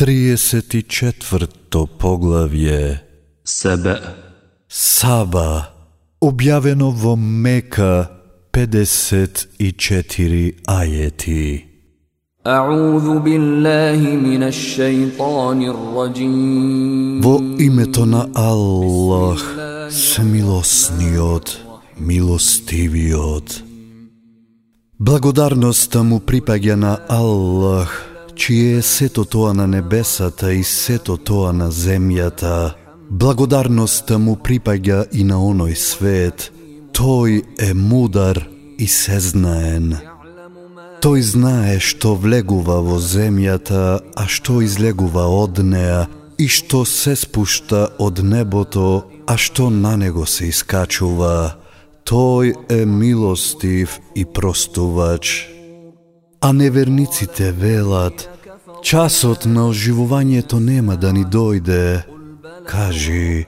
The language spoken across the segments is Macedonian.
34-то поглавје. Себе. Саба објавено во Мека 54 ајети. Аузу биллахи минаш шајтанир раджим Во името на Аллах смилосниот милостивиот. Благодарноста му припаѓа на Аллах чие е сето тоа на небесата и сето тоа на земјата. Благодарноста му припаѓа и на оној свет. Тој е мудар и сезнаен. Тој знае што влегува во земјата, а што излегува од неа, и што се спушта од небото, а што на него се искачува. Тој е милостив и простувач. А неверниците велат, часот на оживувањето нема да ни дојде. Кажи,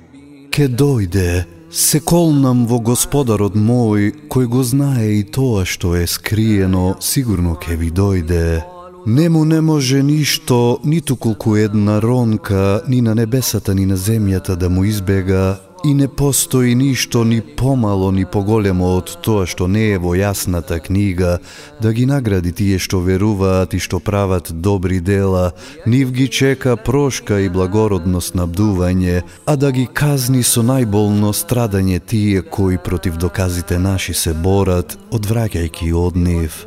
ке дојде, се колнам во Господарот мој, кој го знае и тоа што е скриено, сигурно ке ви дојде. Нему не може ништо, ниту колку една ронка, ни на небесата, ни на земјата да му избега, и не постои ништо ни помало ни поголемо од тоа што не е во јасната книга, да ги награди тие што веруваат и што прават добри дела, нив ги чека прошка и благородно снабдување, а да ги казни со најболно страдање тие кои против доказите наши се борат, одвраќајки од нив.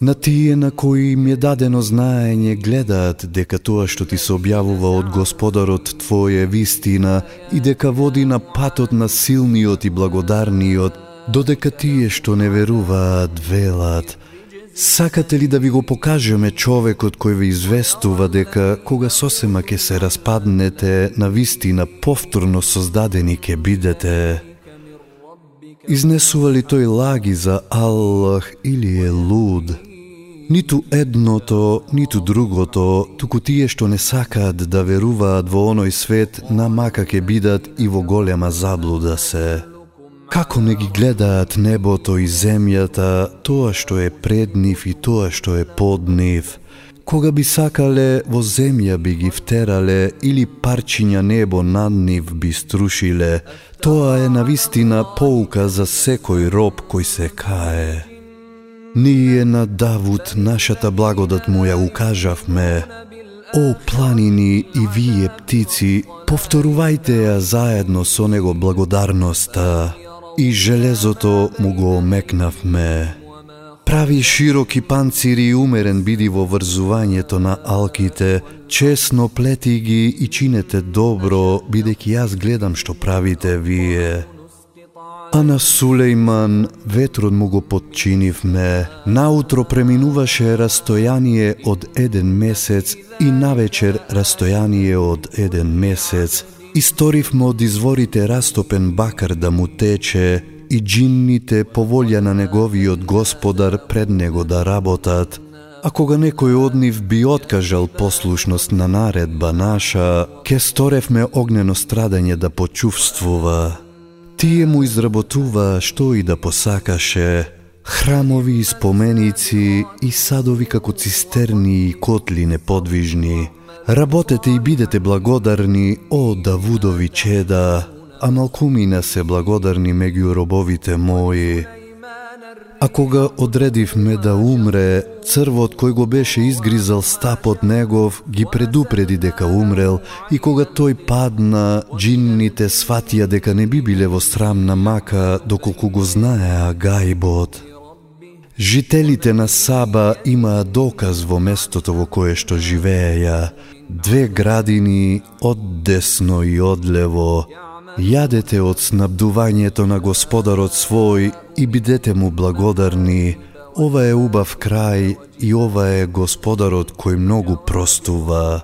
На тие на кои им е дадено знаење гледаат дека тоа што ти се објавува од Господарот Твој е вистина и дека води на патот на силниот и благодарниот, додека тие што не веруваат велат. Сакате ли да ви го покажеме човекот кој ви известува дека кога сосема ке се распаднете, на вистина повторно создадени ке бидете? Изнесува ли тој лаги за Аллах или е луд? Ниту едното, ниту другото, туку тие што не сакаат да веруваат во оној свет, намака ке бидат и во голема заблуда се. Како не ги гледаат небото и земјата, тоа што е пред нив и тоа што е под нив. Кога би сакале, во земја би ги втерале или парчиња небо над нив би струшиле. Тоа е навистина поука за секој роб кој се кае. Ние на Давуд нашата благодат му ја укажавме. О планини и вие птици, повторувајте ја заедно со него благодарноста и железото му го омекнавме. Прави широки панцири и умерен биди во врзувањето на алките, чесно плети ги и чинете добро, бидејќи јас гледам што правите вие. А на Сулейман ветрот му го подчинивме. Наутро преминуваше растојание од еден месец и навечер растојание од еден месец. Историвме од изворите растопен бакар да му тече и джинните по волја на неговиот господар пред него да работат. А кога некој од нив би откажал послушност на наредба наша, ке сторевме огнено страдање да почувствува. Тие му изработува што и да посакаше, храмови и споменици и садови како цистерни и котли неподвижни. Работете и бидете благодарни, о Давудови чеда, а малкумина се благодарни меѓу робовите мои. А кога одредивме да умре, црвот кој го беше изгризал стапот негов ги предупреди дека умрел и кога тој падна, джинните сватија дека не би биле во срамна мака доколку го знаеа гајбот. Жителите на Саба имаа доказ во местото во кое што живееја, две градини од десно и од лево, Јадете од снабдувањето на Господарот свој и бидете му благодарни. Ова е убав крај и ова е Господарот кој многу простува.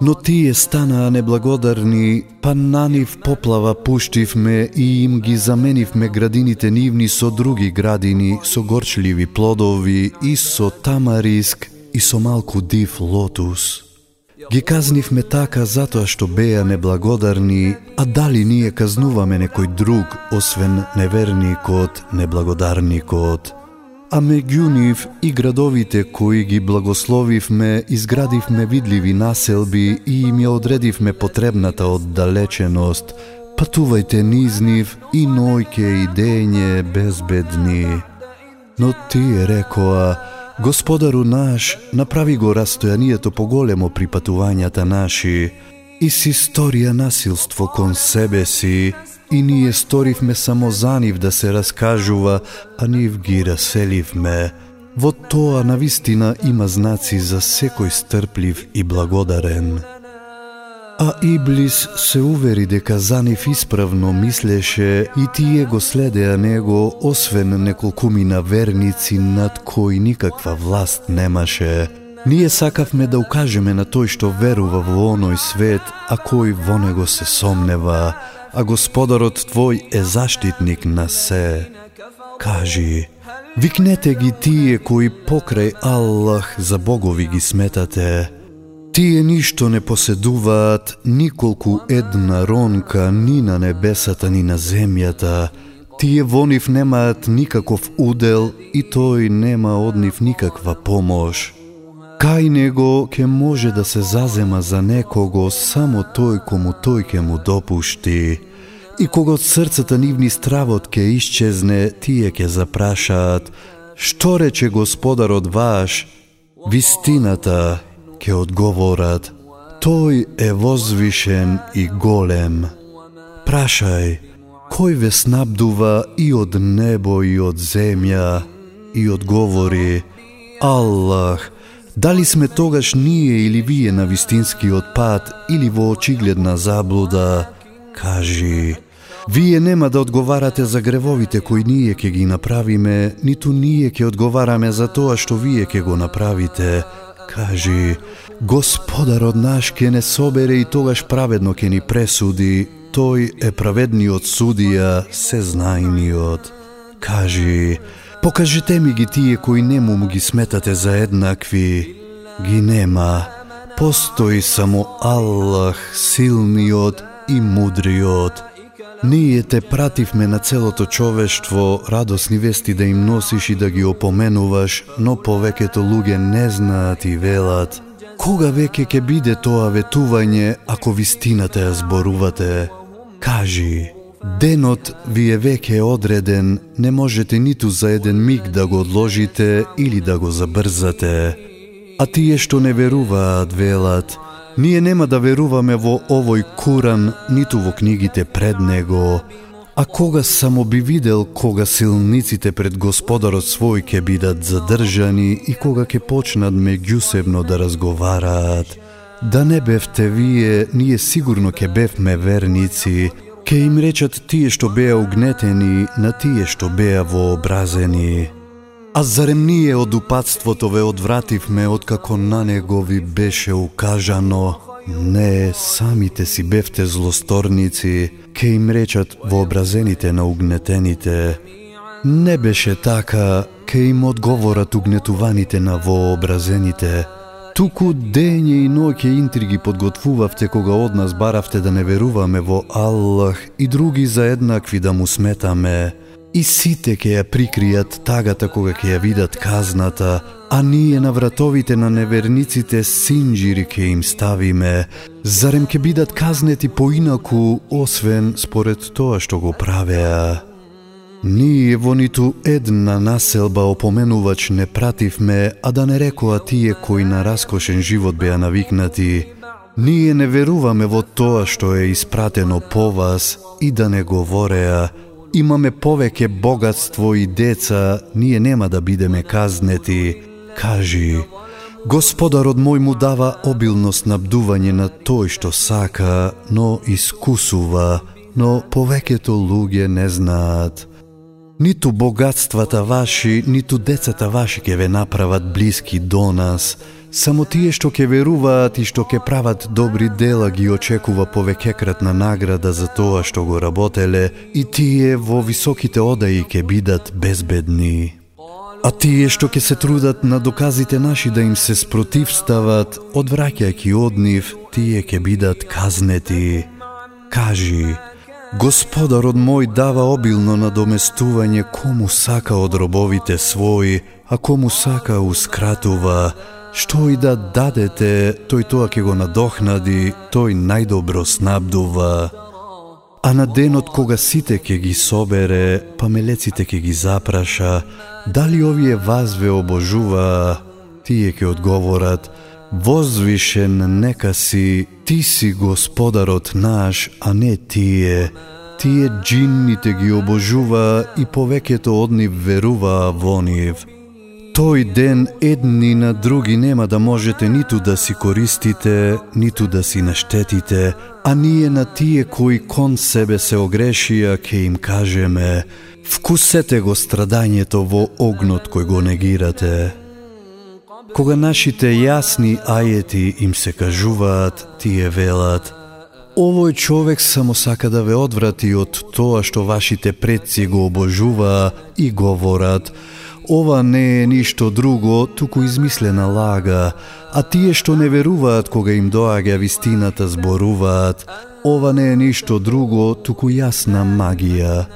Но тие станаа неблагодарни, па на нив поплава пуштивме и им ги заменивме градините нивни со други градини, со горчливи плодови и со тамариск и со малку див лотус. Ги казнивме така затоа што беа неблагодарни, а дали ние казнуваме некој друг, освен неверникот, неблагодарникот? а меѓу нив и градовите кои ги благословивме, изградивме видливи населби и им ја одредивме потребната оддалеченост. Патувајте низ нив и нојке и дење безбедни. Но тие рекоа, Господару наш, направи го растојанието поголемо при патувањата наши, и си сторија насилство кон себе си, и ние сторивме само за нив да се раскажува, а нив ги раселивме. Во тоа на вистина има знаци за секој стрплив и благодарен. А Иблис се увери дека за нив исправно мислеше и тие го следеа него, освен неколкумина верници над кои никаква власт немаше. Ние сакавме да укажеме на тој што верува во оној свет, а кој во него се сомнева, а Господарот Твој е заштитник на се. Кажи, викнете ги тие кои покрај Аллах за богови ги сметате. Тие ништо не поседуваат, николку една ронка ни на небесата ни на земјата. Тие во нив немаат никаков удел и тој нема од нив никаква помош. Кај него ќе може да се зазема за некого само тој кому тој ќе му допушти. И кога од срцата нивни стравот ќе исчезне, тие ќе запрашаат, што рече господарот ваш? Вистината ќе одговорат, тој е возвишен и голем. Прашај, кој ве снабдува и од небо и од земја? И одговори, Аллах, Дали сме тогаш ние или вие на вистинскиот пат или во очигледна заблуда? Кажи, вие нема да одговарате за гревовите кои ние ќе ги направиме, ниту ние ќе одговараме за тоа што вие ќе го направите. Кажи, Господарот наш ке не собере и тогаш праведно ке ни пресуди, тој е праведниот судија, се знајниот. Кажи, Покажете ми ги тие кои нему му ги сметате за еднакви. Ги нема. Постои само Аллах, силниот и мудриот. Ние те пративме на целото човештво радосни вести да им носиш и да ги опоменуваш, но повеќето луѓе не знаат и велат. Кога веќе ќе биде тоа ветување ако вистината ја зборувате? Кажи, Денот ви е веќе одреден, не можете ниту за еден миг да го одложите или да го забрзате. А тие што не веруваат велат, ние нема да веруваме во овој Куран, ниту во книгите пред него, а кога само би видел кога силниците пред Господарот свој ќе бидат задржани и кога ќе почнат меѓусебно да разговараат. Да не бевте вие, ние сигурно ќе бевме верници, Ке им речат тие што беа угнетени на тие што беа вообразени. А зарем ние од упадството ве одвративме откако на него ви беше укажано? Не, самите си бевте злосторници, ке им речат вообразените на угнетените. Не беше така, ке им одговорат угнетуваните на вообразените. Туку дење и ноќе интриги подготвувавте кога од нас баравте да не веруваме во Аллах и други заеднакви да му сметаме. И сите ќе ја прикријат тагата кога ќе ја видат казната, а ние на вратовите на неверниците синџири ќе им ставиме. Зарем ќе бидат казнети поинаку, освен според тоа што го правеа? Ние во ниту една населба опоменувач не пративме, а да не рекоа тие кои на раскошен живот беа навикнати. Ние не веруваме во тоа што е испратено по вас и да не говореа, имаме повеќе богатство и деца, ние нема да бидеме казнети. Кажи, Господарот мој му дава обилно снабдување на тој што сака, но искусува, но повеќето луѓе не знаат. Ниту богатствата ваши, ниту децата ваши ќе ве направат блиски до нас. Само тие што ќе веруваат и што ќе прават добри дела ги очекува повеќекратна награда за тоа што го работеле и тие во високите одаи ќе бидат безбедни. А тие што ќе се трудат на доказите наши да им се спротивстават, одвраќајќи од нив, тие ќе бидат казнети. Кажи, Господарот мој дава обилно надоместување кому сака од робовите своји, а кому сака ускратува, што и да дадете, тој тоа ќе го надохнади, тој најдобро снабдува. А на денот кога сите ќе ги собере, памелеците ќе ги запраша, дали овие вас ве обожува, тие ќе одговорат, возвишен нека си, ти си господарот наш, а не тие. Тие джинните ги обожува и повеќето од нив веруваа во нив. Тој ден едни на други нема да можете ниту да си користите, ниту да си наштетите, а ние на тие кои кон себе се огрешија ке им кажеме Вкусете го страдањето во огнот кој го негирате. Кога нашите јасни ајети им се кажуваат, тие велат Овој човек само сака да ве одврати од тоа што вашите предци го обожуваа и говорат Ова не е ништо друго, туку измислена лага, а тие што не веруваат кога им доаѓа вистината зборуваат, ова не е ништо друго, туку јасна магија.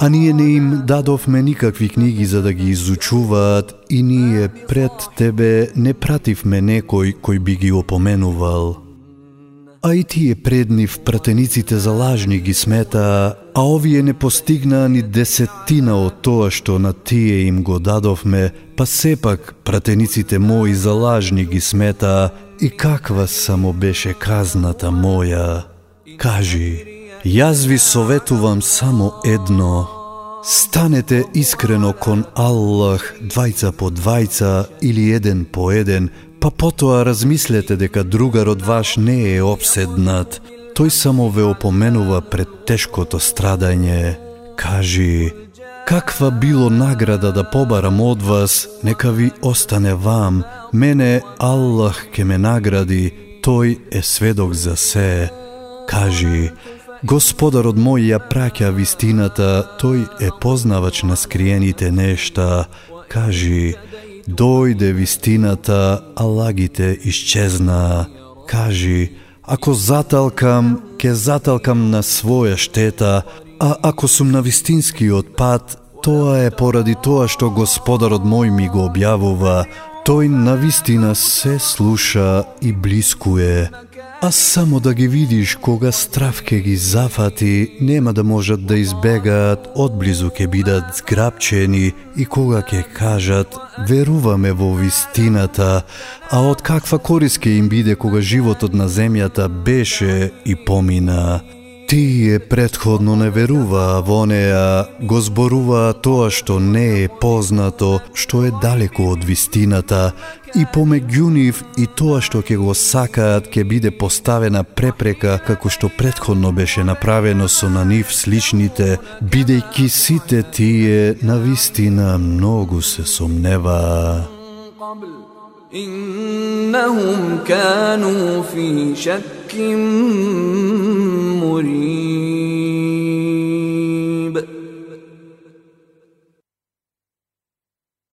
А ние не им дадовме никакви книги за да ги изучуваат и ние пред тебе не пративме некој кој би ги опоменувал. А и тие пред нив пратениците за лажни ги смета, а овие не постигнаа ни десетина од тоа што на тие им го дадовме, па сепак пратениците мои за лажни ги смета, и каква само беше казната моја. Кажи, јас ви советувам само едно, Станете искрено кон Аллах, двајца по двајца или еден по еден, па потоа размислете дека другарот ваш не е обседнат. Тој само ве опоменува пред тешкото страдање. Кажи, каква било награда да побарам од вас, нека ви остане вам. Мене Аллах ке ме награди, тој е сведок за се. Кажи, Господарот мој ја праќа вистината, тој е познавач на скриените нешта. Кажи, дојде вистината, а лагите исчезнаа. Кажи, ако заталкам, ке заталкам на своја штета, а ако сум на вистинскиот пат, тоа е поради тоа што Господарот мој ми го објавува, тој на вистина се слуша и блискуе. А само да ги видиш кога страв ке ги зафати, нема да можат да избегаат, одблизу ке бидат зграбчени и кога ке кажат веруваме во вистината, а од каква корис ке им биде кога животот на земјата беше и помина. Тие предходно не веруваа во неа, го зборуваа тоа што не е познато, што е далеко од вистината, и помеѓу нив и тоа што ќе го сакаат ќе биде поставена препрека како што предходно беше направено со на нив сличните, бидејќи сите тие на вистина многу се сомневаа. إنهم كانوا في شك مريب